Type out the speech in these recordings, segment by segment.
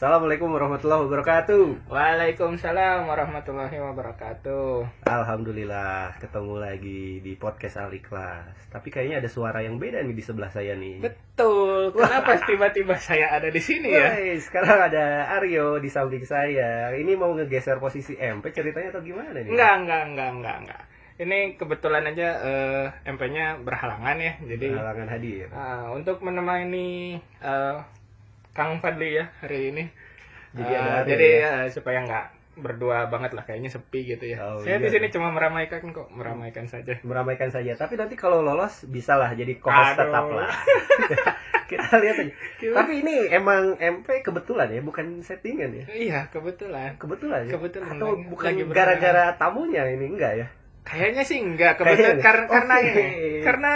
Assalamualaikum warahmatullahi wabarakatuh. Waalaikumsalam warahmatullahi wabarakatuh. Alhamdulillah ketemu lagi di podcast Al Ikhlas. Tapi kayaknya ada suara yang beda nih di sebelah saya nih. Betul. Kenapa tiba-tiba saya ada di sini ya? Woi, sekarang ada Aryo di samping saya. Ini mau ngegeser posisi MP ceritanya atau gimana nih? Enggak, enggak, enggak, enggak, enggak. Ini kebetulan aja eh, MP-nya berhalangan ya. Jadi Halangan hadir. ah, untuk menemani eh, Kang Fadli ya hari ini. Jadi ada Aryo jadi ya? eh, supaya nggak berdua banget lah kayaknya sepi gitu ya. Oh, saya iya. di sini cuma meramaikan kok, meramaikan saja. Meramaikan saja. Tapi nanti kalau lolos bisa lah jadi co-host tetap lah. Kita lihat aja. Tapi ini emang MP kebetulan ya, bukan settingan ya. Iya, kebetulan. Kebetulan ya? Kebetulan, Atau lagi- bukan gara-gara tamunya ini enggak ya? Kayaknya sih enggak kebetulan Kayaknya. karena karena Oke. ini karena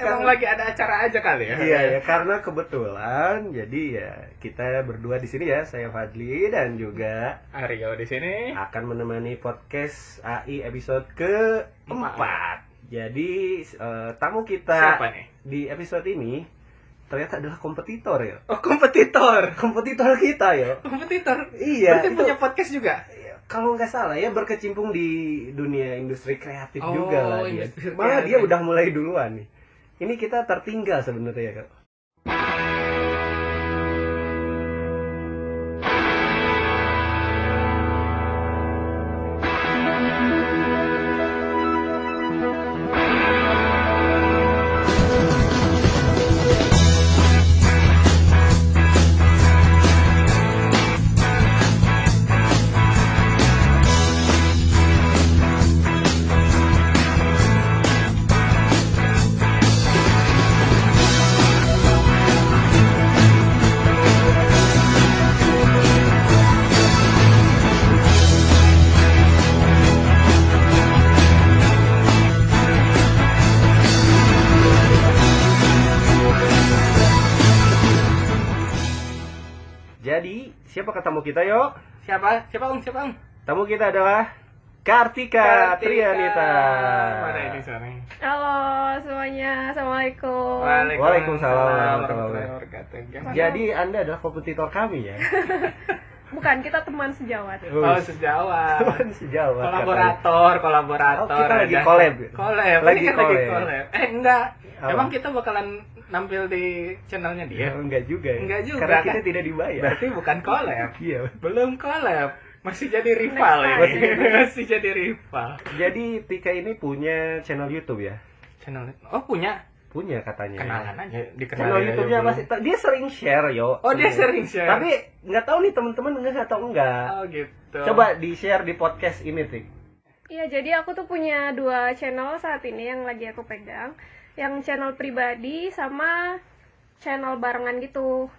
emang Karena- lagi ada acara aja kali ya. Iya ya, karena kebetulan jadi ya kita berdua di sini ya, saya Fadli dan juga Aryo di sini. akan menemani podcast AI episode keempat. Jadi eh, tamu kita Siapa nih? di episode ini ternyata adalah kompetitor ya. Oh, kompetitor. Kompetitor kita ya. Kompetitor. Iya, Berarti itu- punya podcast juga. Kalau nggak salah ya berkecimpung di dunia industri kreatif Oh, juga lah dia. Malah dia udah mulai duluan nih. Ini kita tertinggal sebenarnya kak. Ketemu kita yuk? Siapa? Siapa Om? Siapa Om? Tamu kita adalah Kartika, Trianita. Mana ini? Halo semuanya, assalamualaikum. Waalaikumsalam warahmatullahi wabarakatuh. Gimana? Jadi anda adalah kompetitor kami ya? Bukan kita teman sejawat. Oh, sejawat. Teman sejawat. kolaborator, kolaborator. Oh, kita lagi collab. Collab. Lagi Ini kan lagi collab. collab. Eh, enggak. Apa? Emang kita bakalan nampil di channelnya dia? Ya, enggak juga ya. Enggak juga, Karena kan? kita tidak dibayar. Berarti bukan collab. Iya. Belum collab. Masih jadi rival ini. time. Masih jadi rival. Jadi Tika ini punya channel YouTube ya? Channel Oh, punya Punya katanya. kenalan aja, dikenalin Channel YouTube-nya belum. apa sih? Dia sering share yo. Oh, dia sering share. Tapi nggak tahu nih teman-teman nggak atau enggak. Oh, gitu. Coba di share di podcast ini Tik. Iya, jadi aku tuh punya dua channel saat ini yang lagi aku pegang. Yang channel pribadi sama channel barengan gitu.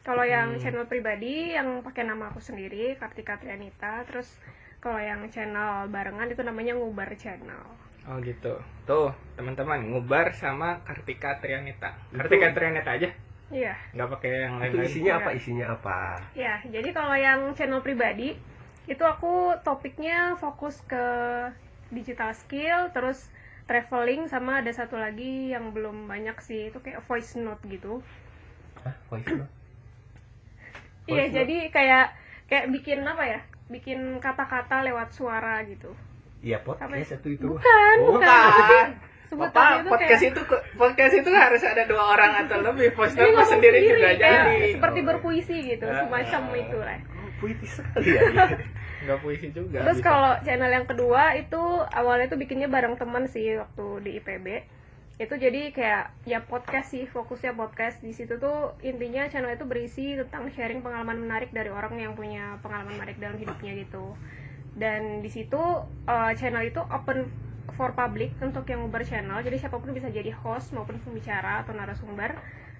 Kalau yang Hmm. channel pribadi yang pakai nama aku sendiri, Kartika Trianita, terus kalau yang channel barengan itu namanya Ngubar Channel. Oh, gitu. Tuh, teman-teman, ngubar sama Kartika Trianita. Itu- Kartika Trianita aja. Iya. Nggak pakai yang Itu lain-lain. isinya Iya. apa? Isinya apa? Ya, jadi kalau yang channel pribadi itu aku topiknya fokus ke digital skill, terus traveling sama ada satu lagi yang belum banyak sih itu kayak voice note gitu. Hah? Voice note? Iya, jadi kayak kayak bikin apa ya? Bikin kata-kata lewat suara gitu. Iya podcast itu itu. Bukan, Oh, bukan. Bukan. Apa itu podcast kayak itu podcast itu harus ada dua orang atau lebih. Voice note ngomong sendiri juga jadi. seperti berpuisi gitu, Ah. semacam itu lah. Oh, puitis sekali ya. Puisi juga. Terus bisa. kalau channel yang kedua itu awalnya tuh bikinnya bareng teman sih waktu di IPB. Itu jadi kayak ya podcast sih, fokusnya podcast. Di situ tuh intinya channel itu berisi tentang sharing pengalaman menarik dari orang yang punya pengalaman menarik dalam hidupnya gitu. Dan di situ eh, channel itu open for public untuk yang Uber channel. Jadi siapa pun bisa jadi host maupun pembicara atau narasumber.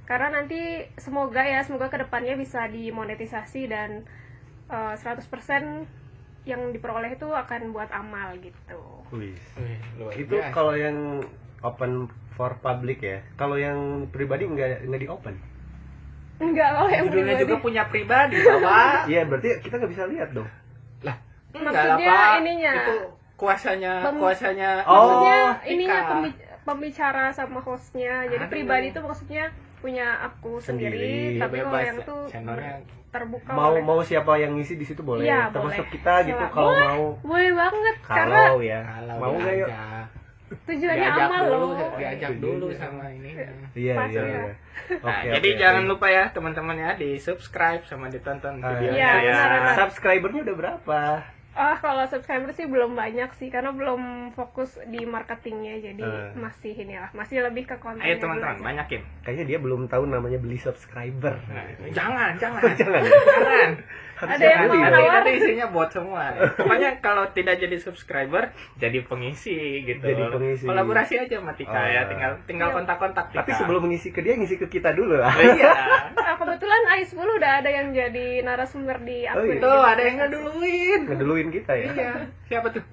Karena nanti semoga ya, semoga ke depannya bisa dimonetisasi dan eh, 100% yang diperoleh itu akan buat amal gitu. Wih. Itu kalau yang open for public ya. Kalau yang pribadi nggak nggak di open. Enggak kalau yang judulnya pribadi. juga punya pribadi, Bapak. Iya berarti kita nggak bisa lihat dong. Lah, Maksudnya Pak. ininya. Itu kuasanya Pem- kuasanya Oh, maksudnya ininya pembi- pembicara sama hostnya. Jadi Aduh. pribadi itu maksudnya punya aku Sendiri. sendiri, tapi kalau yang tuh channelnya terbuka mau oleh- mau siapa yang ngisi di situ boleh Iya, termasuk boleh. kita gitu kalau boleh. mau boleh banget karena kalau ya kalau mau nggak yuk tujuannya diajak amal dulu loh diajak Iya. dulu sama ini iya iya lah. iya Nah, Oke, jadi oke, jangan lupa ya teman-teman ya di subscribe sama ditonton Ah, videonya Iya, ya. benar. subscribernya udah berapa Ah, kalau subscriber sih belum banyak sih karena belum fokus di marketingnya jadi Eh. masih inilah masih lebih ke konten. Ayo teman-teman banyakin. kayaknya dia belum tahu namanya beli subscriber Nah, jangan, jangan, jangan jangan. Harus Ada yang mau dong. nanti, nawar? nanti isinya bot semua. Pokoknya kalau tidak jadi subscriber, jadi pengisi gitu. Jadi pengisi. Kolaborasi aja sama Tika Oh. ya, tinggal tinggal Iya. kontak-kontak tapi sebelum ngisi ke dia ngisi ke kita dulu lah Oh, iya. Nah, kebetulan AI10 udah ada yang jadi narasumber di Oh, akun iya. Tuh, ada yang ngeduluin. ngeduluin kita ya Iya. Siapa tuh?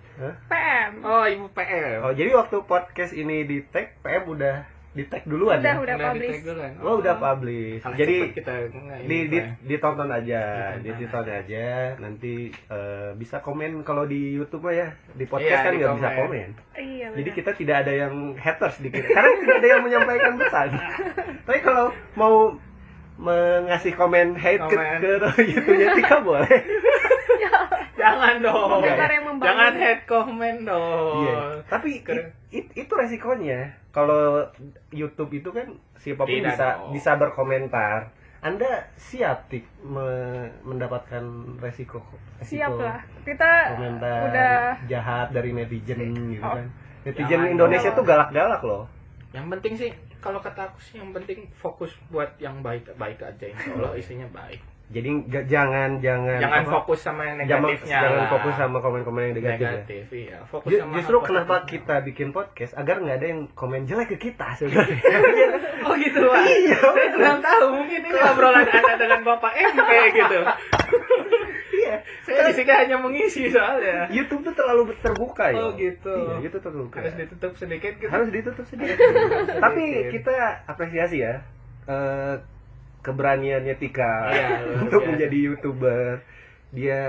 PM. Oh, Ibu PM. oh jadi waktu podcast ini di tag PM udah di tag duluan Udah, ya? udah Udah publish. duluan. oh udah publish Kalah jadi kita di, di ditonton aja di Ditonton. aja nanti eh, bisa komen kalau di YouTube mah ya di podcast Iya, kan nggak bisa komen. Iya, jadi benar. kita tidak ada yang haters di kita karena tidak ada yang menyampaikan pesan tapi kalau mau mengasih komen hate ke, Komen. ke YouTube-nya Tika boleh Jangan dong. Jangan head comment dong. Iya. Tapi Keren. it- it- itu resikonya. Kalau YouTube itu kan siapa pun Tidak bisa dong. bisa berkomentar. Anda siap tik me- mendapatkan resiko, resiko Siap lah. Kita komentar udah jahat dari netizen gitu Oh. kan. Netizen Jangan Indonesia tuh galak-galak loh. Yang penting sih kalau kata aku sih yang penting fokus buat yang baik-baik aja insya Allah isinya baik. Jadi nggak- jangan jangan Jangan apa, fokus sama yang jangan, negatifnya. jangan lah. fokus sama komen-komen yang negatif, ya. negatif. Iya, fokus Ju- sama Justru kenapa kita bikin podcast agar nggak ada yang komen jelek ke kita sebenarnya. Oh gitu Pak. Iya. Saya kurang tahu mungkin ini obrolan Anda dengan Bapak M kayak gitu. Iya. Saya di sini hanya mengisi soalnya. YouTube tuh terlalu terbuka ya. Oh, gitu. Iya, YouTube terbuka. Harus ditutup sedikit gitu. Harus ditutup sedikit. Tapi kita apresiasi ya eh, keberaniannya Tika Iya, luar untuk biasa. menjadi YouTuber. Dia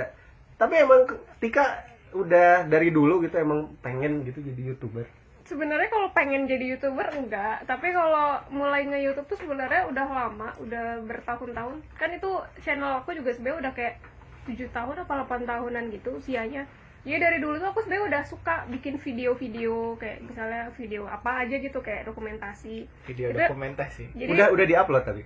tapi emang Tika udah dari dulu gitu emang pengen gitu jadi YouTuber. sebenarnya kalau pengen jadi youtuber enggak tapi kalau mulai nge YouTube tuh sebenarnya udah lama udah bertahun-tahun kan itu channel aku juga sebenarnya udah kayak tujuh tahun apa 8 tahunan gitu usianya jadi dari dulu tuh aku sebenarnya udah suka bikin video-video kayak misalnya video apa aja gitu kayak dokumentasi Video Itu- dokumentasi. jadi udah udah diupload tapi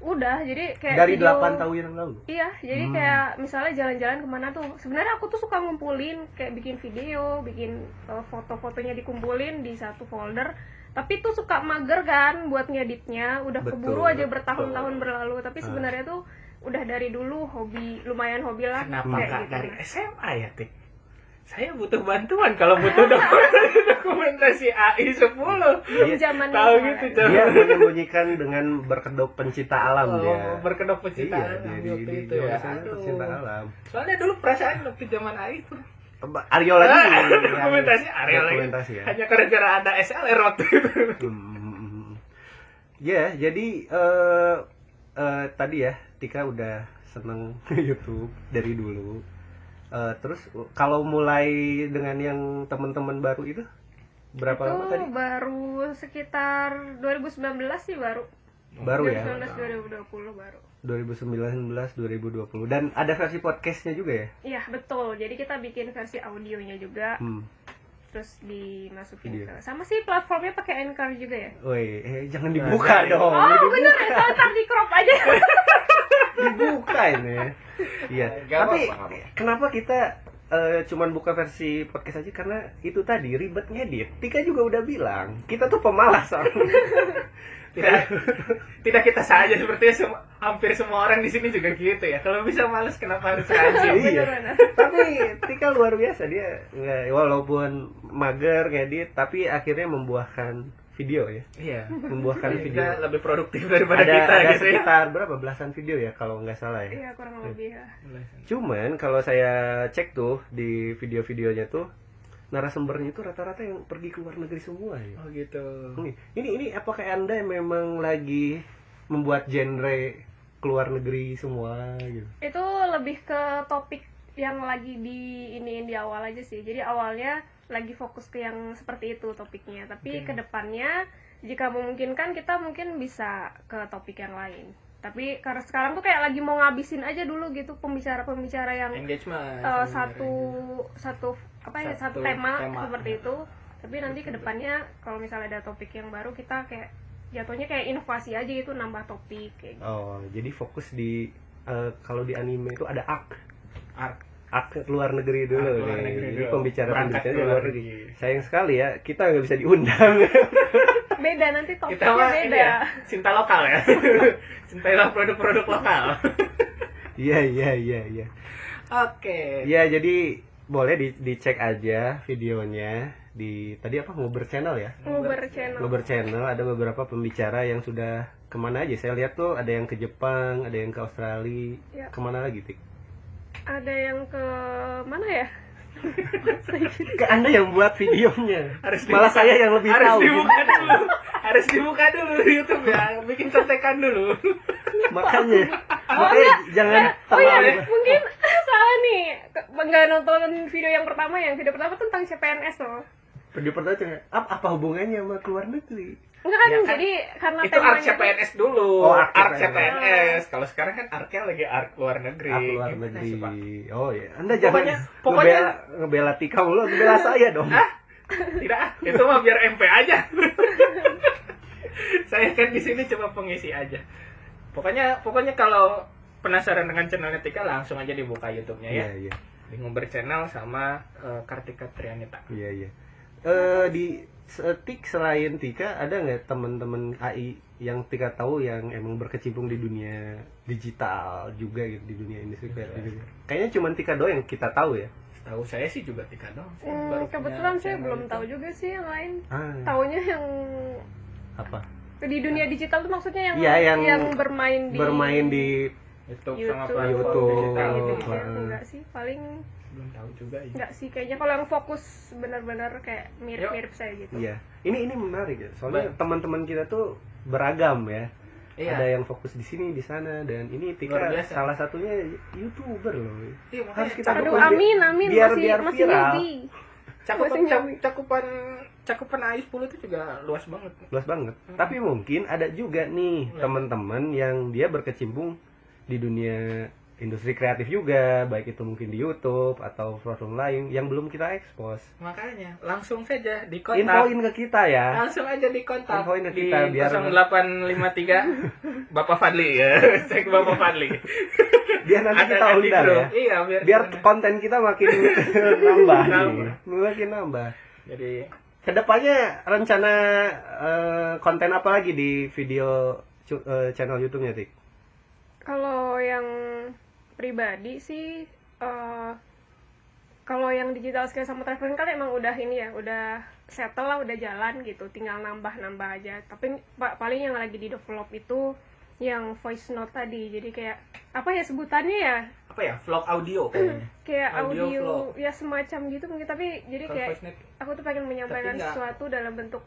udah jadi kayak dari video- 8 tahun yang lalu. Iya, jadi Hmm. kayak misalnya jalan-jalan ke mana tuh, sebenarnya aku tuh suka ngumpulin kayak bikin video, bikin uh, foto-fotonya dikumpulin di satu folder. Tapi tuh suka mager kan buat ngeditnya, udah Betul, keburu aja betul. bertahun-tahun berlalu. Tapi Ah. sebenarnya tuh udah dari dulu hobi, lumayan hobi lah. Kenapa kayak nggak gitu. dari SMA ya, Tik? Saya butuh bantuan kalau butuh dokumentasi, AI 10. Belum zaman Tahu gitu, Cok. Dia menyembunyikan dengan berkedok pencinta alam Oh, dia. berkedok pecinta Iya, alam dia di, waktu di, itu ya. pecinta alam. Soalnya dulu perasaan waktu zaman AI itu Aryo lagi. Ah, dokumentasi Aryo lagi. Ya. hanya gara-gara ada SLR waktu itu. Hmm. Ya, jadi eh eh, tadi ya Tika udah seneng YouTube dari dulu. Eh, terus kalau mulai dengan yang teman-teman baru itu berapa itu lama tadi? baru sekitar 2019 sih baru. Baru ya. 2019 2020 baru. 2019 2020 dan ada versi podcastnya juga ya? Iya, betul. Jadi kita bikin versi audionya juga. Hmm. Terus dimasukin Video. ke sama sih platformnya pakai Anchor juga ya Woi, eh, jangan dibuka Nah, dong. oh bener ya ntar di crop aja dibuka ini ya. Iya. Gak Tapi apa-apa, gak apa-apa. kenapa kita eh, cuman buka versi podcast aja karena itu tadi ribet ngedit. Tika juga udah bilang, kita tuh pemalas. tidak. Tidak kita saja sepertinya sem- hampir semua orang di sini juga gitu ya. Kalau bisa males kenapa harus rajin Iya. tapi Tika luar biasa dia nggak walaupun mager ngedit tapi akhirnya membuahkan video ya. iya. Membuahkan video. kita lebih produktif daripada Ada, kita ada gitu ya. sekitar berapa belasan video ya kalau nggak salah ya. iya kurang lebih ya. Cuman kalau saya cek tuh di video-videonya tuh narasumbernya itu rata-rata yang pergi ke luar negeri semua ya. oh gitu Ini ini, ini apakah Anda memang lagi membuat genre keluar negeri semua gitu? itu lebih ke topik yang lagi di iniin di awal aja sih jadi awalnya lagi fokus ke yang seperti itu topiknya tapi Oke. ke depannya jika memungkinkan kita mungkin bisa ke topik yang lain tapi karena sekarang tuh kayak lagi mau ngabisin aja dulu gitu pembicara-pembicara yang engagement eh, satu satu apa ya Satu satu tema, tema. seperti itu tapi nanti ke depannya kalau misalnya ada topik yang baru kita kayak jatuhnya kayak inovasi aja gitu nambah topik kayak gitu. Oh, jadi fokus di eh, kalau di anime itu ada arc. Arc. Arc luar negeri dulu Arc luar nih. negeri Jadi dulu. pembicara pembicara luar negeri. negeri. Sayang sekali ya, kita nggak bisa diundang. beda nanti kita topiknya mah beda ini ya cinta lokal ya cintailah produk-produk lokal Iya, iya, iya, iya. oke Iya, jadi boleh di- dicek aja videonya di tadi apa ngobrol channel ya? nguber channel Ngobrol channel ada beberapa pembicara yang sudah ke mana aja? Saya lihat tuh ada yang ke Jepang, ada yang ke Australia, Ya. ke mana lagi tik? ada yang ke mana ya Ke anda yang buat videonya. harus Malah dibuka- saya yang lebih harus tahu. dibuka dulu. Harus dibuka dulu di YouTube ya. Bikin contekan dulu. Makanya. Makanya jangan oh iya terlalu mungkin salah nih. Nggak nonton video yang pertama yang video pertama tentang CPNS loh. Pertanyaan cuma, apa, apa hubungannya sama keluar negeri? Enggak kan Ya kan, jadi karena itu arc temanya CPNS dulu. Oh, arc arc CPNS. CPNS kalau sekarang kan arcnya lagi arc luar negeri. Apa luar Gimana negeri? Pak? Oh ya, anda jangan Pokoknya- pokoknya- ngebela, ngebela Tika mulu, ngebela saya dong. tidak ah, itu mah biar MP aja. Saya kan di sini cuma pengisi aja. Pokoknya pokoknya kalau penasaran dengan channelnya Tika langsung aja dibuka YouTube-nya ya. Iya iya. Di Ngumber channel sama eh, Kartika Trianita. Iya iya. Eh di Tik selain Tika ada nggak teman-teman AI yang Tika tahu yang emang berkecimpung di dunia digital juga gitu di dunia industri kreatif juga. Kayaknya cuma Tika doang yang kita tahu ya. tahu saya sih juga Tika saya Hmm, baru kebetulan saya belum itu. tahu juga sih yang lain Ah, taunya yang apa? di dunia digital tuh maksudnya yang Iya, yang bermain di Bermain di YouTube, sama YouTube, platform YouTube. digital gitu gitu enggak sih paling belum tahu juga ya enggak sih kayaknya kalau yang fokus benar-benar kayak mirip-mirip saya gitu Iya. Ini ini menarik ya. Soalnya teman-teman kita tuh beragam ya. iya Ada yang fokus di sini, di sana dan ini Tika biasa. salah satunya YouTuber loh. Iya, makanya Harus kita aduh amin amin biar- masih biar masih viral. cakupan cakupan cakupan AI 10 itu juga luas banget Luas banget. Hmm. Tapi mungkin ada juga nih Iya. teman-teman yang dia berkecimpung di dunia industri kreatif juga, baik itu mungkin di YouTube atau platform lain yang belum kita ekspos. makanya langsung saja di kontak Infoin ke kita ya. langsung aja di kontak Infoin ke di kita, biar- 0853 Bapak Fadli ya cek Bapak Fadli Biar nanti Ada kita di undang ya. iya biar Biar konten kita makin nambah, nih. Nambah. makin nambah. jadi Ke depannya rencana eh, konten apa lagi di video eh, channel YouTube-nya, Tik? kalau yang pribadi sih eh, kalau yang digital skill sama traveling kan emang udah ini ya udah settle lah udah jalan gitu. Tinggal nambah nambah aja. Tapi pa- paling yang lagi di develop itu yang voice note tadi. Jadi kayak apa ya sebutannya ya? Apa ya? Vlog audio kayaknya. Kayak Audio audio, vlog. ya semacam gitu mungkin. Tapi jadi Bukan kayak aku tuh pengen menyampaikan sesuatu dalam bentuk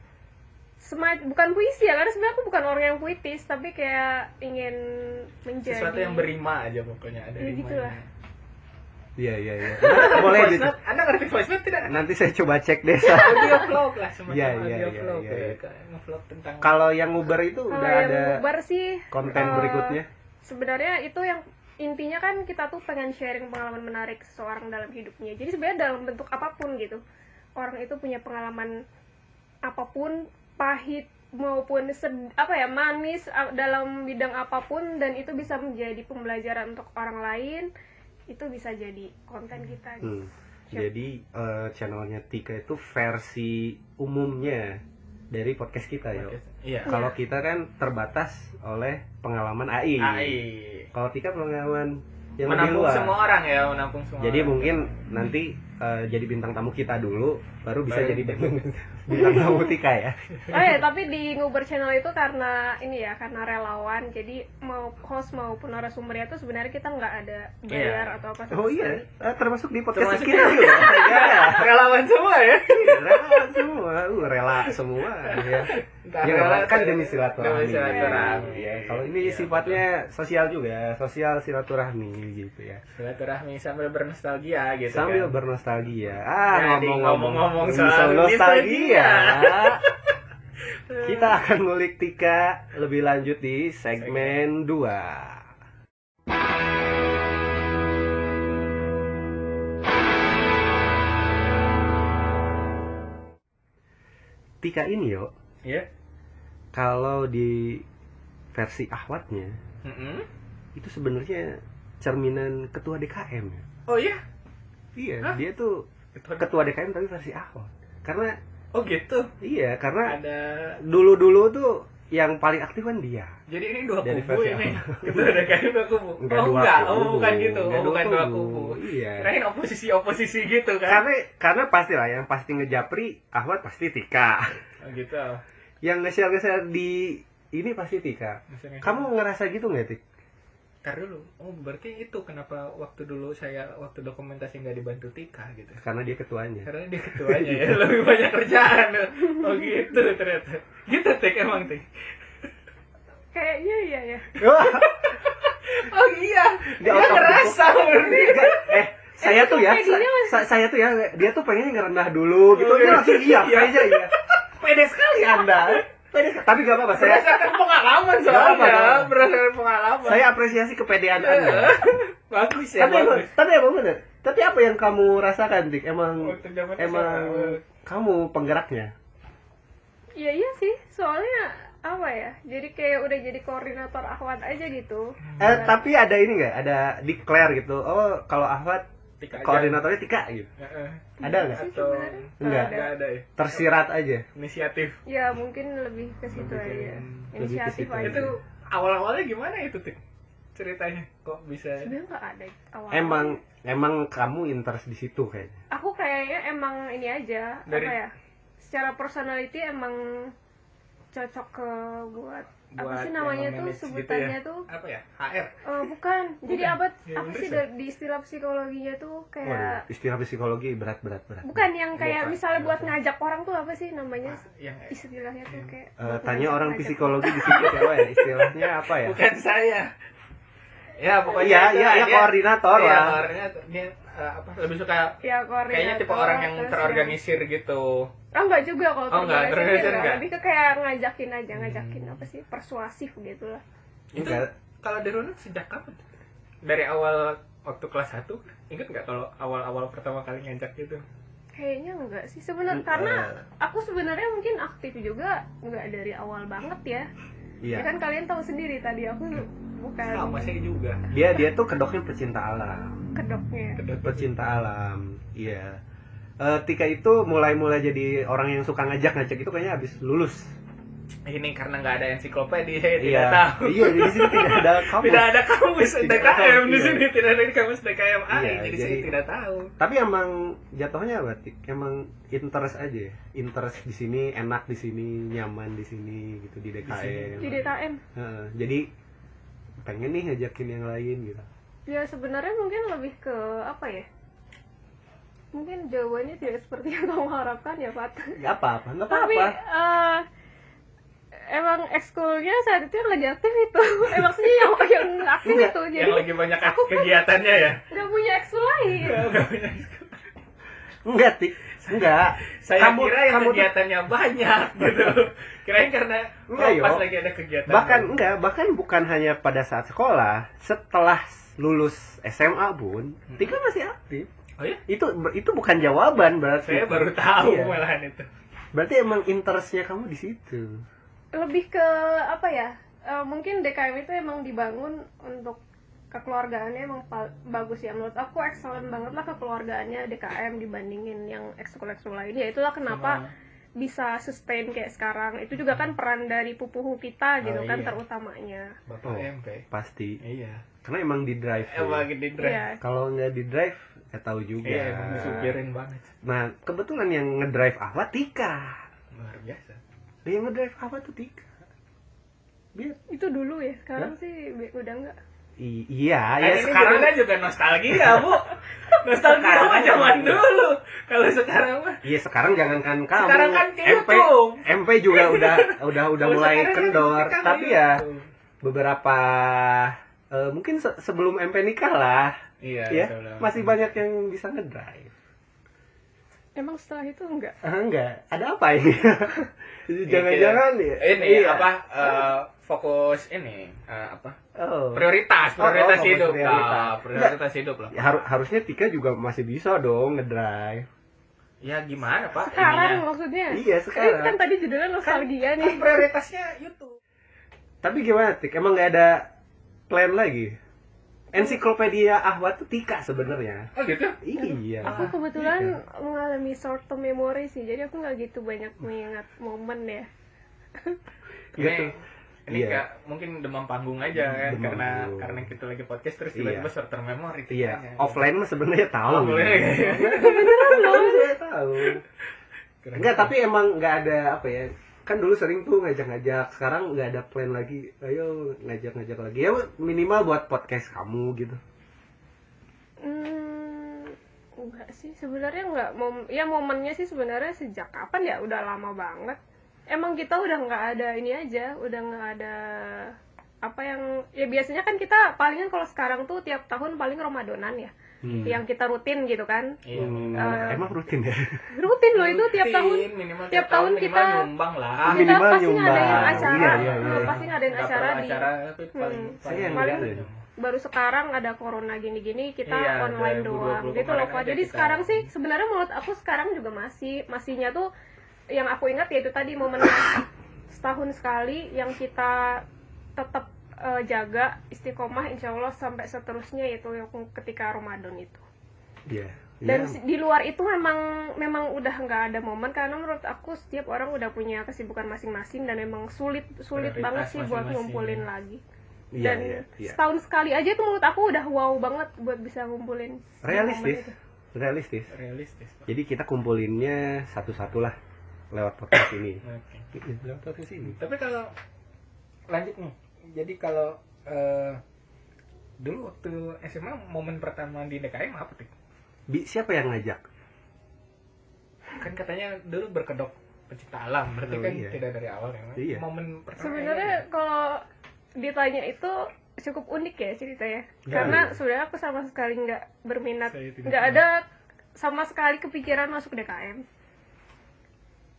semacam bukan puisi ya karena sebenarnya aku bukan orang yang puitis tapi kayak ingin menjadi sesuatu yang berima aja pokoknya ada Ya, rimanya. gitulah. Iya, iya, iya. Boleh di- note anda ngerti voice note tidak nanti saya coba cek deh. audio vlog lah semacam Iya, iya, audio iya, vlog ya iya. nge-vlog tentang Kalau yang Uber itu kalau udah yang ada bubar sih konten eh, berikutnya. sebenarnya itu yang intinya kan kita tuh pengen sharing pengalaman menarik seseorang dalam hidupnya jadi sebenarnya dalam bentuk apa pun gitu orang itu punya pengalaman apa pun pahit maupun sed- apa ya manis dalam bidang apa pun dan itu bisa menjadi pembelajaran untuk orang lain itu bisa jadi konten kita gitu. Hmm. Jadi eh, channelnya Tika itu versi umumnya dari podcast kita ya. iya Kalau kita kan terbatas oleh pengalaman AI. AI Kalau Tika pengalaman yang lebih menampung luas. semua orang ya menampung semua Jadi orang. mungkin nanti eh, jadi bintang tamu kita dulu, baru bisa Baru jadi bintang bintang tamu Tika ya. Oh ya, tapi di Nguber Channel itu karena ini ya, karena relawan. Jadi mau host maupun narasumbernya itu sebenarnya kita nggak ada bayar Iya. atau apa sama Oh iya, eh, termasuk di podcast Termasuk kita juga. ya. relawan semua ya Rela semua, uh, rela semua ya. Entah Ya rela kan demi silaturahmi. demi silaturahmi. Ya, kalau ini Iya. sifatnya sosial juga, sosial silaturahmi gitu ya. silaturahmi sambil bernostalgia gitu Sambil kan. bernostalgia. Ah, ngomong-ngomong soal nostalgia. Kita akan ngulik Tika lebih lanjut di segmen 2. Tika ini yo, Iya. kalau di versi ahwatnya Mm-mm. itu sebenarnya cerminan ketua DKM ya. Oh iya. Iya, Hah? dia tuh ada- ketua DKM tapi versi ahwat. Karena Oh gitu. iya, karena Ada. dulu-dulu tuh yang paling aktif kan dia. Jadi ini dua Dari kubu ini. ada kayak dua kubu. Enggak oh dua enggak. kubu. Oh bukan gitu. Enggak Oh bukan dua kubu. Iya. Kirain oposisi-oposisi gitu kan. Karena karena pasti lah yang pasti ngejapri Ahmad pasti Tika. Oh gitu. Yang nge-share-nge-share di ini pasti Tika. Kamu ngerasa gitu nggak Tik? Ntar dulu. Oh berarti itu kenapa waktu dulu saya waktu dokumentasi nggak dibantu Tika gitu. Karena dia ketuanya. Karena dia ketuanya ya lebih banyak kerjaan. Oh gitu ternyata. Gitu Tik emang Tik. Kayaknya iya ya. Oh iya. Dia the ngerasa berarti. eh saya tuh ya, sa- sa- saya tuh ya, dia tuh pengen ngerendah dulu gitu. Dia langsung iya, Iya. kayaknya iya. Pede sekali Anda. Tapi gak apa-apa, saya Berdasarkan pengalaman soalnya. apa-apa. Berdasarkan pengalaman. saya apresiasi kepedean Anda. bagus ya tapi emang, bagus. tapi emang bener. Tapi apa yang kamu rasakan, Dik? Emang zaman emang kamu penggeraknya? Iya iya sih, soalnya apa ya? Jadi kayak udah jadi koordinator akhwat aja gitu. Eh, tapi ada ini nggak? Ada declare gitu. Oh, kalau Tika aja. koordinatornya Tika gitu. Heeh. Ada nggak? sih Atau. Enggak. Ada. Nggak ada ya. Tersirat aja. Inisiatif. Ya mungkin lebih ke situ aja. Inisiatif situ aja. Itu awal-awalnya gimana itu Tik? Ceritanya kok bisa Sebenarnya nggak ada awal. Emang emang kamu interest di situ kayaknya. Aku kayaknya emang ini aja Dari- apa ya? Secara personality emang cocok ke buat, apa sih namanya tuh memanage gitu sebutannya ya? tuh apa ya? HR. Eh, bukan. Jadi Bukan. apa Ya, apa sih di istilah psikologinya tuh Waduh, kayak istilah psikologi berat berat berat. bukan yang kayak Bukan. misalnya buat ngajak orang tuh apa sih namanya? Yang Istilahnya tuh kayak buat tanya orang psikologi di situ ya, istilahnya apa ya? bukan saya. Ya pokoknya Iya, itu iya, lah, iya dia- koordinator iya, lah. koordinator. Dia eh, apa lebih suka Ya, kayaknya tipe orang yang terorganisir gitu. Oh enggak juga kalau Oh, enggak, terorganisir enggak. enggak. Lebih ke kayak ngajakin aja, ngajakin apa sih? Persuasif gitu lah. Itu Enggak. kalau di Runa sejak kapan? Dari awal waktu kelas 1 inget nggak kalau awal-awal pertama kali ngajak gitu? Kayaknya enggak sih sebenarnya Hmm, karena eh. aku sebenarnya mungkin aktif juga enggak dari awal banget ya. Iya. Ya kan kalian tahu sendiri tadi aku bukan Sama saya juga. Dia dia tuh kedoknya pecinta alam. kedoknya. Pecinta alam. Iya. Eh, Tika itu mulai-mulai jadi orang yang suka ngajak-ngajak itu kayaknya habis lulus. Ini karena nggak ada ensiklopedia saya Iya. tidak tahu. Iya, di sini tidak ada kamu. Tidak ada kamus Tidak DKM tahu, di iya. sini, tidak ada kamus DKM AI, Iya, jadi, jadi- saya tidak tahu. Tapi emang jatuhnya apa? Tik? Emang interest aja ya. Interest di sini, enak di sini, nyaman di sini gitu di DKM. Di DKM. Heeh, jadi pengen nih ngajakin yang lain gitu. Ya sebenarnya mungkin lebih ke apa ya? Mungkin jawabannya tidak seperti yang kamu harapkan ya, Pat. Gak apa-apa, nggak Tapi apa-apa. eh, emang ekskulnya saat itu yang lagi aktif itu. Eh maksudnya yang yang aktif itu. Jadi Yang lagi banyak kegiatannya ya. nggak punya ekskul lain. Nggak punya. Enggak, Tik. Enggak. Saya Kamu- kira yang kamu tuh- kegiatannya banyak gitu. Kirain karena Enggak, oh, pas lagi ada kegiatan. Bahkan enggak, bahkan bukan hanya pada saat sekolah, setelah lulus SMA pun, Tika masih aktif. Oh ya? Itu itu bukan jawaban berarti. Saya baru tahu Iya. malahan itu. Berarti emang interestnya kamu di situ. Lebih ke apa ya? eh, mungkin DKM itu emang dibangun untuk kekeluargaannya emang bagus ya menurut aku excellent banget lah kekeluargaannya DKM dibandingin yang ekskul-ekskul lain ya itulah kenapa Sama- bisa sustain kayak sekarang itu juga kan peran dari pupuhu kita gitu Oh, kan iya. terutamanya Bapak Oh. MP. Pasti. Iya. Karena emang di drive. ya. Emang di drive. Iya. Kalau nggak di drive, ya tahu juga. Iya, emang disupirin banget. Nah, kebetulan yang ngedrive Ahmad Tika. Luar biasa. Yang ngedrive Ahmad tuh Tika. Biar itu dulu ya sekarang sih be- udah enggak I- iya, Kan ya sekarang judulnya juga nostalgia, Bu. nostalgia mah zaman dulu. Kalau sekarang mah Iya sekarang jangankan kamu. Sekarang kan MP YouTube. MP juga udah udah udah mulai kan kendor. kan Tapi ya beberapa eh, mungkin se- sebelum MP nikah lah, Iya, ya masih banyak yang bisa ngedrive. Emang setelah itu enggak? Ah, enggak. Ada apa ini? Jangan-jangan ya? ini Iya. apa eh, fokus ini eh, apa? Oh. prioritas Oh, oh, prioritas fokus hidup. prioritas. lah prioritas hidup lah. Ya, haru- harusnya Tika juga masih bisa dong ngedrive. Ya gimana pak? Sekarang ininya? maksudnya? Iya, sekarang. Kan- kan tadi judulnya nostalgia nih. kan prioritasnya YouTube. Tapi gimana Tik? Emang nggak ada plan lagi ensiklopedia Ahwat tuh Tika sebenarnya oh gitu iya aku kebetulan mengalami short term memory sih jadi aku nggak gitu banyak mengingat momen ya Gitu. ini ini Iya. nggak mungkin demam panggung aja kan Demam karena panggung. karena kita lagi podcast terus Iya. tiba-tiba short term memory iya tikanya. offline mah sebenarnya tahu Oh, boleh. beneran loh saya tahu enggak tapi emang nggak ada apa ya kan dulu sering tuh ngajak-ngajak sekarang nggak ada plan lagi. Ayo ngajak-ngajak lagi. Ya minimal buat podcast kamu gitu. Hmm, enggak sih. Sebenarnya enggak mom ya momennya sih sebenarnya sejak kapan ya? Udah lama banget. Emang kita udah nggak ada ini aja udah nggak ada apa yang ya biasanya kan kita palingan kalau sekarang tuh tiap tahun paling Ramadanan ya Hmm. yang kita rutin gitu kan Iya, Hmm, Eh, emang rutin ya rutin loh itu tiap tahun minimal tiap tahun kita- nyumbang lah kita minimal pasti nyumbang. ngadain acara Iya, iya, iya. Pasti ngadain Nggak acara di acara tapi paling Hmm. Paling- baru sekarang ada corona gini-gini kita Iya, online 2020 doang gitu loh Pak. Jadi kita- sekarang sih sebenarnya menurut aku sekarang juga masih masihnya tuh yang aku ingat yaitu tadi momen setahun sekali yang kita tetap eh, jaga istiqomah insya Allah sampai seterusnya yaitu yang ketika Ramadan itu. Iya. Dan Iya. di luar itu memang memang udah nggak ada momen karena menurut aku setiap orang udah punya kesibukan masing-masing dan memang sulit sulit Prioritas banget sih buat ngumpulin lagi Iya, dan iya, iya. setahun sekali aja itu menurut aku udah wow banget buat bisa ngumpulin realistis realistis realistis Pak. jadi kita kumpulinnya satu-satu lah lewat podcast ini Oke. lewat podcast ini tapi kalau lanjut nih jadi kalau eh, dulu waktu SMA momen pertama di DKM apa tuh? Bi, siapa yang ngajak? Kan katanya dulu berkedok pecinta alam berarti Oh, kan iya. tidak dari awal ya Iya. momen pertama sebenarnya kalau ditanya itu cukup unik ya ceritanya Ya, karena iya. sebenarnya aku sama sekali nggak berminat. Nggak ada sama sekali kepikiran masuk DKM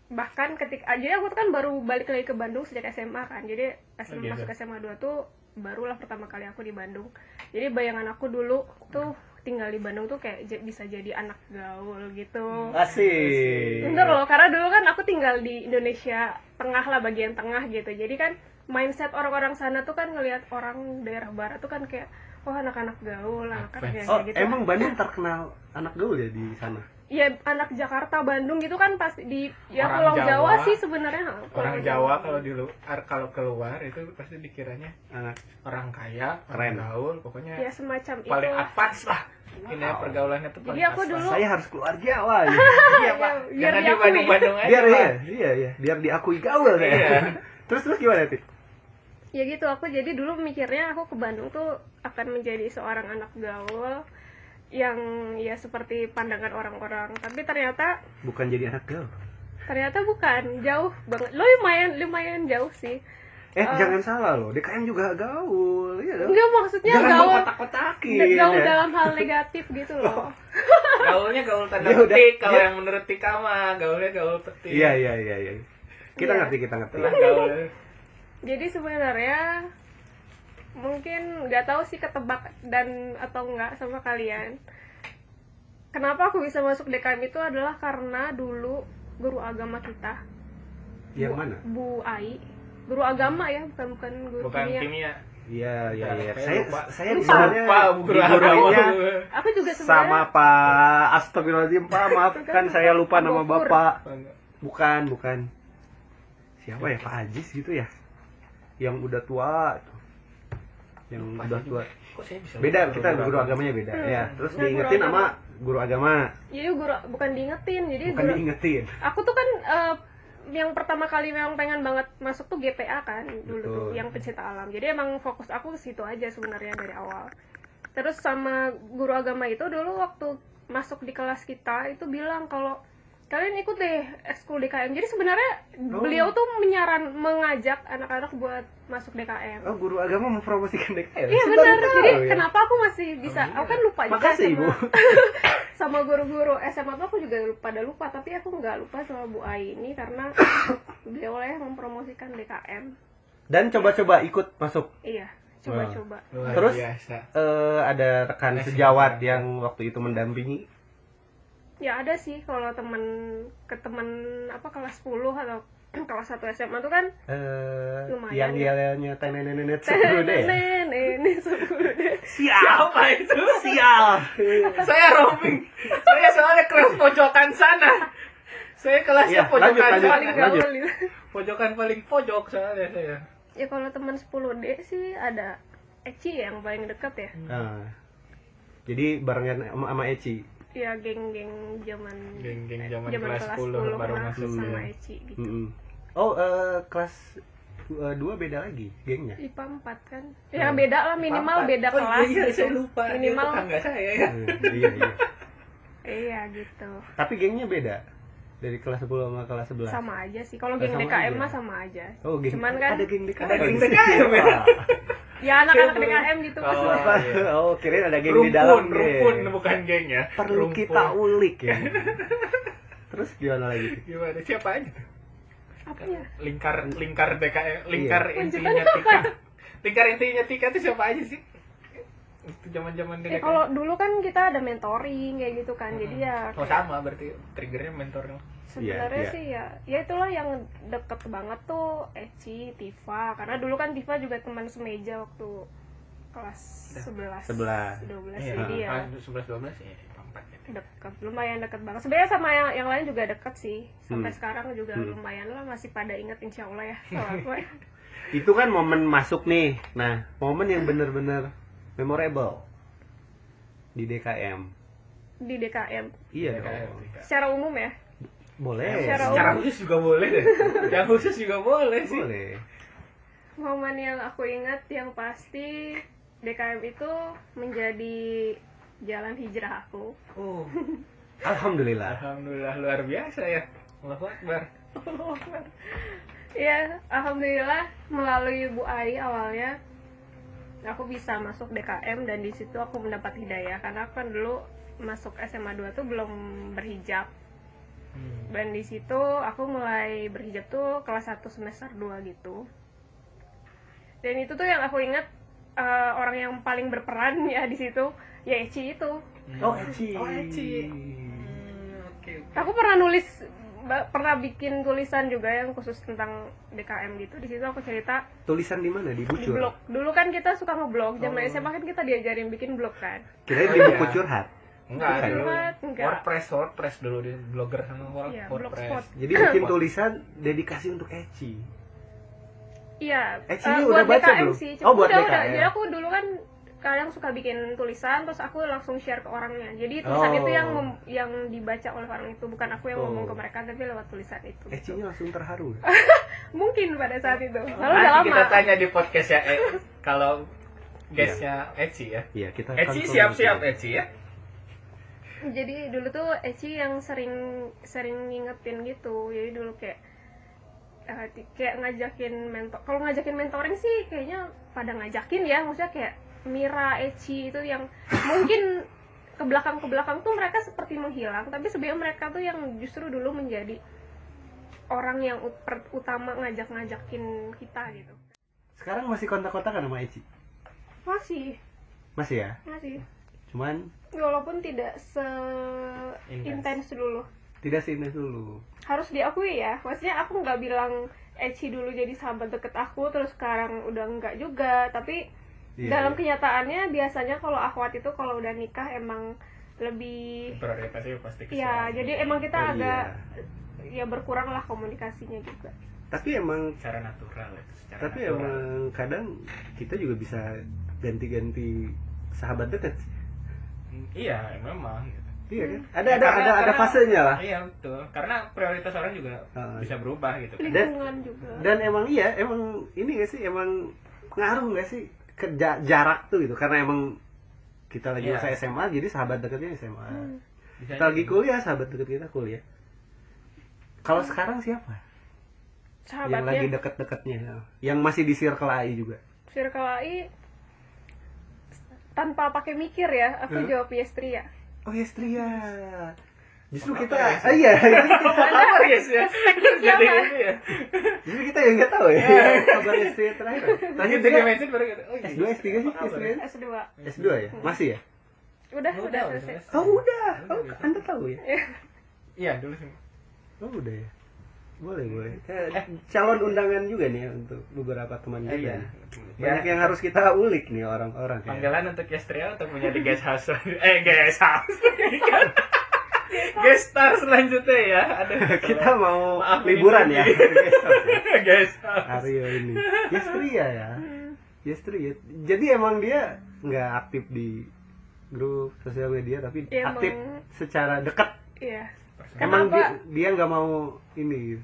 bahkan ketika aja aku tuh kan baru balik lagi ke Bandung sejak SMA kan jadi SMA Oh, gitu. masuk SMA 2 tuh barulah pertama kali aku di Bandung jadi bayangan aku dulu tuh tinggal di Bandung tuh kayak bisa jadi anak gaul gitu asik Bener loh, karena dulu kan aku tinggal di Indonesia tengah lah, bagian tengah gitu. Jadi kan mindset orang-orang sana tuh kan ngelihat orang daerah barat tuh kan kayak, wah anak-anak gaul, anak-anak oh gitu. emang Bandung terkenal anak gaul ya di sana Iya, anak Jakarta, Bandung gitu kan pasti di ya Orang Pulau Jawa, Jawa, sih sebenarnya. orang Jawa kalau di luar kalau keluar itu pasti dikiranya anak orang kaya Keren. gaul pokoknya ya semacam itu. paling advance lah ini Wow. pergaulannya tuh Jadi paling aku dulu- saya harus keluar Jawa ya. iya pak biar jangan di diakui. Bandung Bandung aja biar ya iya iya biar diakui gaul Iya. terus terus gimana sih Ya gitu, aku jadi dulu mikirnya aku ke Bandung tuh akan menjadi seorang anak gaul yang ya seperti pandangan orang-orang. Tapi ternyata bukan jadi anak gaul. ternyata bukan. Jauh banget. Lo lumayan lumayan jauh sih. Eh Eh. jangan salah loh. DKM juga gaul iya dong. Enggak maksudnya jangan gaul mengkotak-kotakin gaul ya. dalam hal negatif gitu loh. Gaulnya gaul tanda Ya petik kalau ya. yang menurut Tika mah gaulnya gaul petik. Iya iya iya iya. Kita Iya. ngerti kita ngerti. Setelah gaul. Jadi sebenarnya mungkin nggak tahu sih ketebak dan atau enggak sama kalian. Kenapa aku bisa masuk DKM itu adalah karena dulu guru agama kita. Yang Bu- mana? Bu Ai. Guru agama ya bukan bukan guru bukan kimia. kimia. Iya iya iya. Saya saya lupa. saya Lupa. sebenarnya Lupa, guru diguruinnya agama. aku. Juga sama sebenarnya Pak Astagfirullahaladzim. Pak maafkan saya lupa nama. Bapak. Bukan bukan. Siapa ya? Pak Ajis gitu ya? Yang udah tua tuh. Yang Lupa udah tua. Kok saya bisa beda lupa kita guru agamanya beda. Hmm. ya terus Nah, diingetin sama guru agama. Jadi guru bukan diingetin jadi bukan guru diingetin. Aku tuh kan eh, yang pertama kali memang pengen banget masuk tuh GPA kan dulu Betul. tuh yang pencinta alam. Jadi emang fokus aku ke situ aja sebenarnya dari awal. Terus sama guru agama itu dulu waktu masuk di kelas kita itu bilang kalau kalian ikut deh ekskul DKM jadi sebenarnya Oh. beliau tuh menyaran mengajak anak-anak buat masuk DKM Oh, guru agama mempromosikan DKM. Iya benar. Jadi ya. kenapa aku masih bisa? Oh, Aku kan lupa juga Makasih, sama Ibu. sama guru-guru SMA tuh aku juga lupa pada lupa, tapi aku nggak lupa sama Bu Ai ini karena beliau lah yang mempromosikan DKM. Dan coba-coba ikut masuk. Iya, coba-coba. Luar Terus? biasa. Eh, ada rekan sejawat yang waktu itu mendampingi. Ya ada sih kalau temen ke temen apa kelas 10 atau kelas 1 SMA tuh kan Eh, Lumayan yang ya. yelnya tenenenet deh. nenek ini sepuluh deh. Siapa itu? Sial. Saya roaming. Saya soalnya kelas pojokan sana. Saya kelasnya Iya, pojokan lanjut, lanjut. Paling lanjut. gaul gitu. Pojokan paling pojok soalnya saya. Ya kalau teman 10D sih ada Eci yang paling deket ya. Nah, jadi barengan sama Eci. Ya geng-geng zaman Geng-geng zaman zaman kelas 10 baru masuk sama ya. Eci gitu. Mm-mm. Oh, eh, kelas 2 beda lagi gengnya. IPA 4 kan. Ya beda lah minimal beda Oh, kelas iya, gitu. saya lupa. Minimal tetangga saya ya. Hmm, iya, iya. iya gitu. Tapi gengnya beda. Dari kelas 10 sama kelas 11. Sama aja sih. Kalau Oh, geng DKM mah sama aja. Oh, geng. Cuman kan ada geng DKM. Ada geng DKM ya? ya anak-anak. DKM gitu Oh, iya. Oh, kirain ada geng rumpun, di dalam. geng. rumpun bukan geng ya. Perlu Rumpun. kita ulik ya. Terus gimana lagi? Gimana? Siapa aja tuh? Apa ya? Lingkar lingkar DKM, lingkar Iya. intinya Tika. Lingkar intinya Tika itu siapa aja sih? Itu zaman-zaman Ya DKM. kalau dulu kan kita ada mentoring kayak gitu kan. Jadi ya Oh sama berarti triggernya mentornya. sebenarnya Iya, sih ya ya itulah yang deket banget tuh Eci, Tifa karena dulu kan Tifa juga teman semeja waktu kelas 11 Sebelas. 12 Iya, jadi ya ah, 11 12 ya, empat ya. deket lumayan deket banget sebenarnya sama yang yang lain juga deket sih sampai Hmm. sekarang juga Hmm. lumayan lah masih pada inget insya Allah ya sama aku ya. Itu kan momen masuk nih. Nah, momen yang bener-bener memorable di DKM. di DKM Iya DKM, dong. Secara umum ya Boleh. Secara Secara umum. khusus juga boleh deh. Yang khusus juga boleh sih. Boleh. momen yang aku ingat yang pasti DKM itu menjadi jalan hijrah aku Oh, Alhamdulillah. alhamdulillah luar biasa ya. Allahu Akbar. Ya, alhamdulillah melalui Bu Ai awalnya aku bisa masuk DKM dan di situ aku mendapat hidayah karena aku kan dulu masuk SMA 2 tuh belum berhijab. Hmm. Dan di situ aku mulai berhijab tuh kelas 1 semester 2 gitu. Dan itu tuh yang aku ingat eh, orang yang paling berperan ya di situ ya Eci itu. Oh, Eci. Oh, Eci. Hmm, Oke, oke. Aku pernah nulis pernah bikin tulisan juga yang khusus tentang DKM gitu. Di situ aku cerita Tulisan di mana? Di di bucur. blog. Dulu kan kita suka ngeblog, zaman Oh. SMA kan kita diajarin bikin blog kan. Kirain di Oh, buku iya. curhat. Enggak, Bukan. dulu enggak. WordPress, WordPress dulu di blogger sama Word- Iya, WordPress. blogspot. Jadi bikin tulisan dedikasi untuk Eci. Iya, Cini buat udah baca DKM belum? sih. Oh, buat udah, udah. DKM. Jadi aku dulu kan kadang suka bikin tulisan terus aku langsung share ke orangnya. Jadi tulisan Oh. itu yang mem- yang dibaca oleh orang itu bukan aku yang Oh. ngomong ke mereka tapi lewat tulisan itu. Eci-nya langsung terharu. Mungkin pada saat itu. Lalu udah Nanti lama. kita tanya di podcast ya, eh, kalau guestnya Eci ya. Iya, kita Eci siap-siap. Eci ya. jadi dulu tuh Eci yang sering sering ngingetin gitu jadi dulu kayak ti- kayak ngajakin mentor kalau ngajakin mentoring sih kayaknya pada ngajakin ya maksudnya kayak Mira Eci itu yang mungkin ke belakang ke belakang tuh mereka seperti menghilang tapi sebenarnya mereka tuh yang justru dulu menjadi orang yang ut- utama ngajak-ngajakin kita gitu Sekarang masih kontak-kontakan sama Eci? masih Masih ya? masih Cuman walaupun tidak se intens dulu tidak seindah dulu. harus diakui ya maksudnya aku nggak bilang Eci dulu jadi sahabat deket aku terus sekarang udah enggak juga tapi Iya, dalam iya. kenyataannya biasanya kalau akhwat itu kalau udah nikah emang lebih Prioritasnya pasti ke ya jadi emang kita Oh, agak iya. ya berkurang lah komunikasinya juga Tapi emang secara natural itu secara tapi natural. emang kadang kita juga bisa ganti-ganti sahabat dekat. Iya memang gitu. Iya kan? Hmm. Ada Ya, ada karena- ada ada karena- fasenya lah. Iya betul. Karena prioritas orang juga Ah. bisa berubah gitu kan. Dan- lingkungan juga Dan emang iya, emang ini gak sih emang ngaruh gak sih jarak tuh gitu karena emang kita lagi Iya. masa SMA jadi sahabat dekatnya SMA. Hmm. Kita lagi kuliah sahabat dekat kita kuliah. Kalau sekarang siapa? Yang lagi sahabatnya deket-deketnya, yang masih di circle AI juga. Circle AI tanpa pakai mikir ya aku Hmm? jawab Yestria Oh Yestria. Justru kita, ya, ah, iya, Apa yes ya? Jadi siapa? gitu ya. justru kita yang nggak tahu ya kabar Yestria terakhir. Terakhir Jadi juga mention baru gitu. Oh iya. S2 S3 sih Apa kabar? Yestria. S2 S2 ya? Masih ya? udah udah selesai udah. Oh udah, oh anda tahu ya? Iya dulu sih. Oh udah ya? Boleh boleh. Eh, calon undangan juga nih ya untuk beberapa teman Eh, kita. iya. Banyak yang harus kita ulik nih orang-orang. kayak. Panggilan untuk Yestria untuk menjadi guest house. Eh guest house. Guest star selanjutnya ya. Ada kita mau Maaf, liburan ini- ya. guest house. Aryo ini. Yestria ya. Yestria. Jadi emang dia nggak aktif di grup sosial media tapi Ya, aktif emang- secara dekat. iya Emang dia, Kenapa? dia nggak mau ini.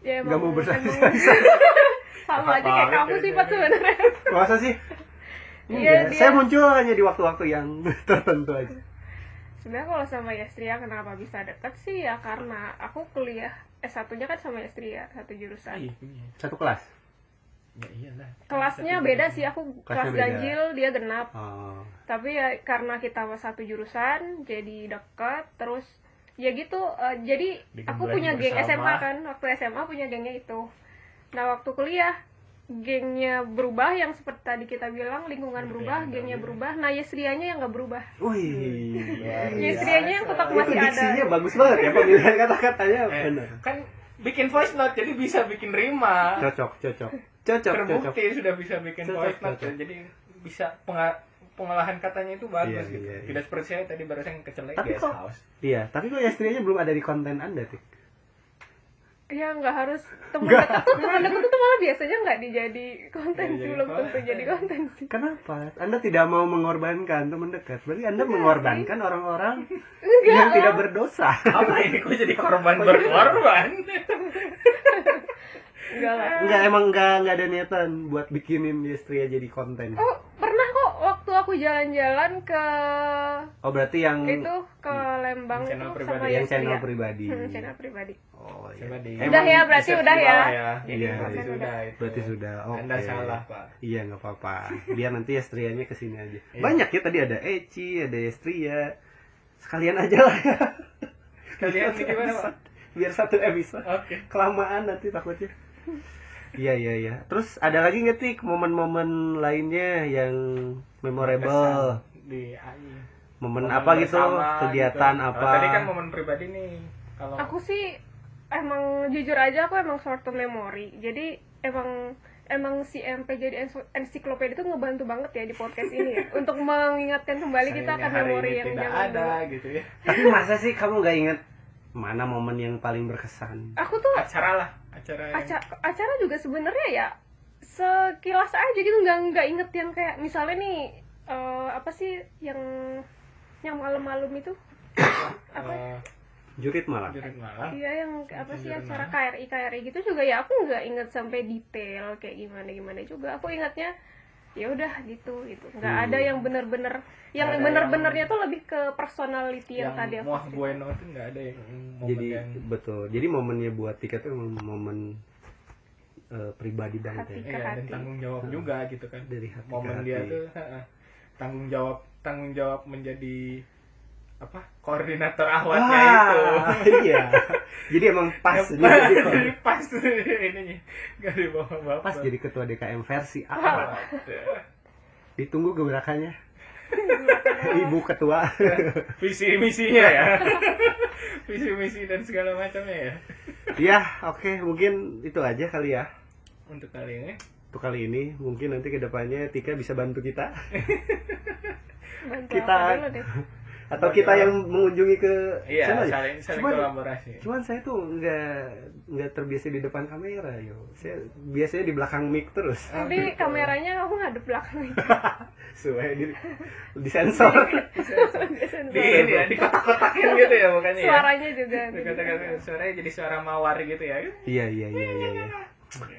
ya Nggak mau emang- bersosialisasi. emang sama aja kayak kamu sih ya. Pak sebenarnya Masa sih? Iya, dia- Saya muncul hanya di waktu-waktu yang tertentu aja. Sebenarnya kalau sama Yestria kenapa bisa dekat sih ya karena aku kuliah S1 nya kan sama Yestria satu jurusan Iya, iya. Satu kelas. Ya iyalah. kelasnya beda sih aku kelas beda. ganjil dia genap Oh. tapi ya karena kita satu jurusan jadi dekat terus ya gitu eh, jadi Bikin aku punya geng. SMA kan waktu SMA punya gengnya itu nah waktu kuliah gengnya berubah yang seperti tadi kita bilang lingkungan berubah gengnya iya. berubah nah Yesrianya yang nggak berubah Wih. Luar Yesrianya yang tetap Itu masih diksinya ada bagus banget ya pemilihan kata-katanya Eh, benar. kan bikin voice note jadi bisa bikin rima. Cocok, cocok. Cocok, cocok. Terbukti sudah bisa bikin Cocok, voice note cocok. jadi bisa penga- pengolahan katanya itu bagus Iya, gitu. iya, iya. Tidak seperti saya tadi barusan kecelek Tapi guest kok- house. Iya, tapi kok istrinya belum ada di konten Anda, Tik? Ya nggak harus Nggak. dekat tuh temen dekat tuh malah biasanya nggak dijadi konten jadi belum tentu konten. jadi konten sih Kenapa? Anda tidak mau mengorbankan teman dekat. Berarti Anda Iya mengorbankan orang-orang yang tidak berdosa. Apa ini kok jadi korban berkorban? enggak lah Enggak, emang enggak enggak ada niatan buat bikinin istri jadi konten. oh pernah kok waktu aku jalan-jalan ke Oh, berarti yang itu ke Lembang Yang channel pribadi. sama yang channel pribadi. Hmm, channel pribadi Oh, iya. Coba di Udah ya, berarti udah ya. ya. Ini Iya, berarti iya. sudah itu. Berarti sudah. Oke. Anda salah, Pak. Iya, nggak apa-apa. Biar nanti Estrianya ke sini aja. Iya. Banyak ya tadi ada Eci, ada Estria. Sekalian aja lah ya. Kalian ini gimana, Pak? Biar satu episode. Oke. Kelamaan nanti takutnya. Iya iya iya. Terus ada lagi nggak tik momen-momen lainnya yang memorable? Kesan di AI. Momen, Momen apa gitu? bersama Kegiatan gitu. apa? Kalau tadi kan momen pribadi nih. Kalau aku sih emang jujur aja aku emang short term memory jadi emang emang si MP jadi ensiklopedia itu ngebantu banget ya di podcast ini ya untuk mengingatkan kembali kita akan memori yang tidak zaman ada dulu gitu ya. Tapi masa sih kamu nggak inget mana momen yang paling berkesan? aku tuh Acara lah, acara yang acara acara juga sebenarnya ya sekilas aja gitu nggak nggak inget yang kayak misalnya nih eh, apa sih yang yang malam-malam itu apa eh, Jurit malah. jurit malam. iya yang apa sih Jurit acara malam. KRI KRI gitu juga ya aku nggak inget sampai detail kayak gimana gimana juga aku ingatnya ya udah gitu gitu nggak Hmm. ada yang bener-bener yang bener-benernya tuh lebih ke personality yang, Yang tadi aku muah bueno itu nggak ada yang momen Jadi yang betul. Jadi momennya buat tiket itu momen eh, pribadi banget Hati. ya. ke Iya, dan tanggung jawab juga gitu kan. Dari hati ke Momen hati. dia tuh heeh, tanggung jawab tanggung jawab menjadi apa koordinator ahwatnya itu. Iya. Jadi emang pas Ya, jadi, jadi pas ininya nggak dibawa bapak. pas jadi ketua DKM versi A. Waduh. Ditunggu gebrakannya. Ibu ketua. visi misinya ya visi misi dan segala macamnya ya ya, oke, mungkin itu aja kali ya. untuk kali ini Untuk kali ini mungkin nanti ke depannya Tika bisa bantu kita Bantu Kita- apa dulu deh. Atau kita yang mengunjungi ke iya sana aja. saling saling Cuman- kolaborasi Cuman saya tuh nggak nggak terbiasa di depan kamera yo. Saya biasanya di belakang mic terus. Nanti kameranya aku ngadep belakang. Suwe di disensor. di ini ya di kotak-kotakin gitu ya bukannya ya Suaranya juga. Di kotak-kotakin suaranya jadi suara mawar gitu ya Iya iya iya iya. iya.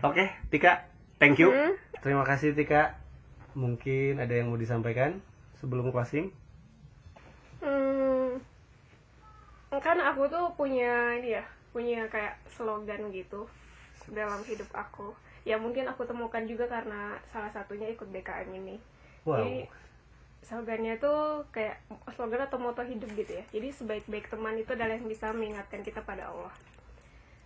Oke, Tika, thank you. Hmm? Terima kasih Tika. Mungkin ada yang mau disampaikan sebelum closing? Hmm, kan aku tuh punya ini ya, punya kayak slogan gitu dalam hidup aku. Ya mungkin aku temukan juga karena salah satunya ikut BKM ini. Wow. Jadi slogannya tuh kayak slogan atau moto hidup gitu ya. Jadi sebaik-baik teman itu adalah yang bisa mengingatkan kita pada Allah.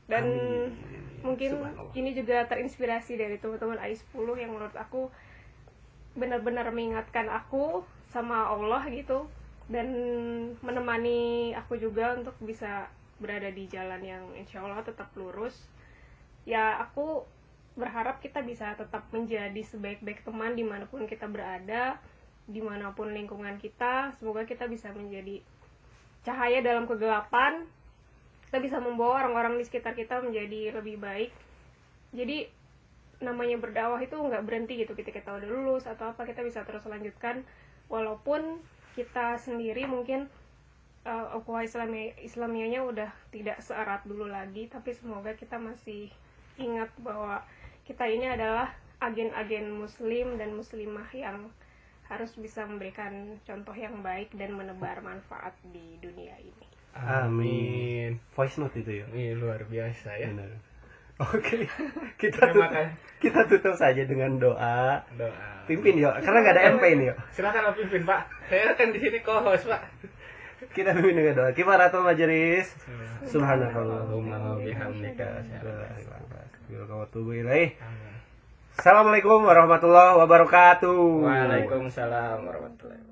Dan Amin. mungkin ini juga terinspirasi dari teman-teman AI10 yang menurut aku benar-benar mengingatkan aku sama Allah gitu dan menemani aku juga untuk bisa berada di jalan yang insya Allah tetap lurus. Ya aku berharap kita bisa tetap menjadi sebaik-baik teman di mana pun kita berada di mana pun lingkungan kita. Semoga kita bisa menjadi cahaya dalam kegelapan. Kita bisa membawa orang-orang di sekitar kita menjadi lebih baik. Jadi namanya berdakwah itu nggak berhenti gitu. Ketika kita udah lulus atau apa kita bisa terus lanjutkan. Walaupun kita sendiri mungkin uh, ukhuwah Islami Islamianya udah tidak seerat dulu lagi tapi semoga kita masih ingat bahwa kita ini adalah agen-agen muslim dan muslimah yang harus bisa memberikan contoh yang baik dan menebar manfaat di dunia ini. Amin. Voice note itu ya. Ini luar biasa ya. Benar. Oke, kita tutup, kita tutup saja dengan doa. Doa. Pimpin yuk, karena nggak ada MP ini yuk. Silakan Pak pimpin Pak. Saya kan di sini co-host Pak. Kita pimpin dengan doa. Kifaratul majelis. Wa bihamdika. Assalamualaikum warahmatullahi wabarakatuh. Waalaikumsalam warahmatullahi wabarakatuh.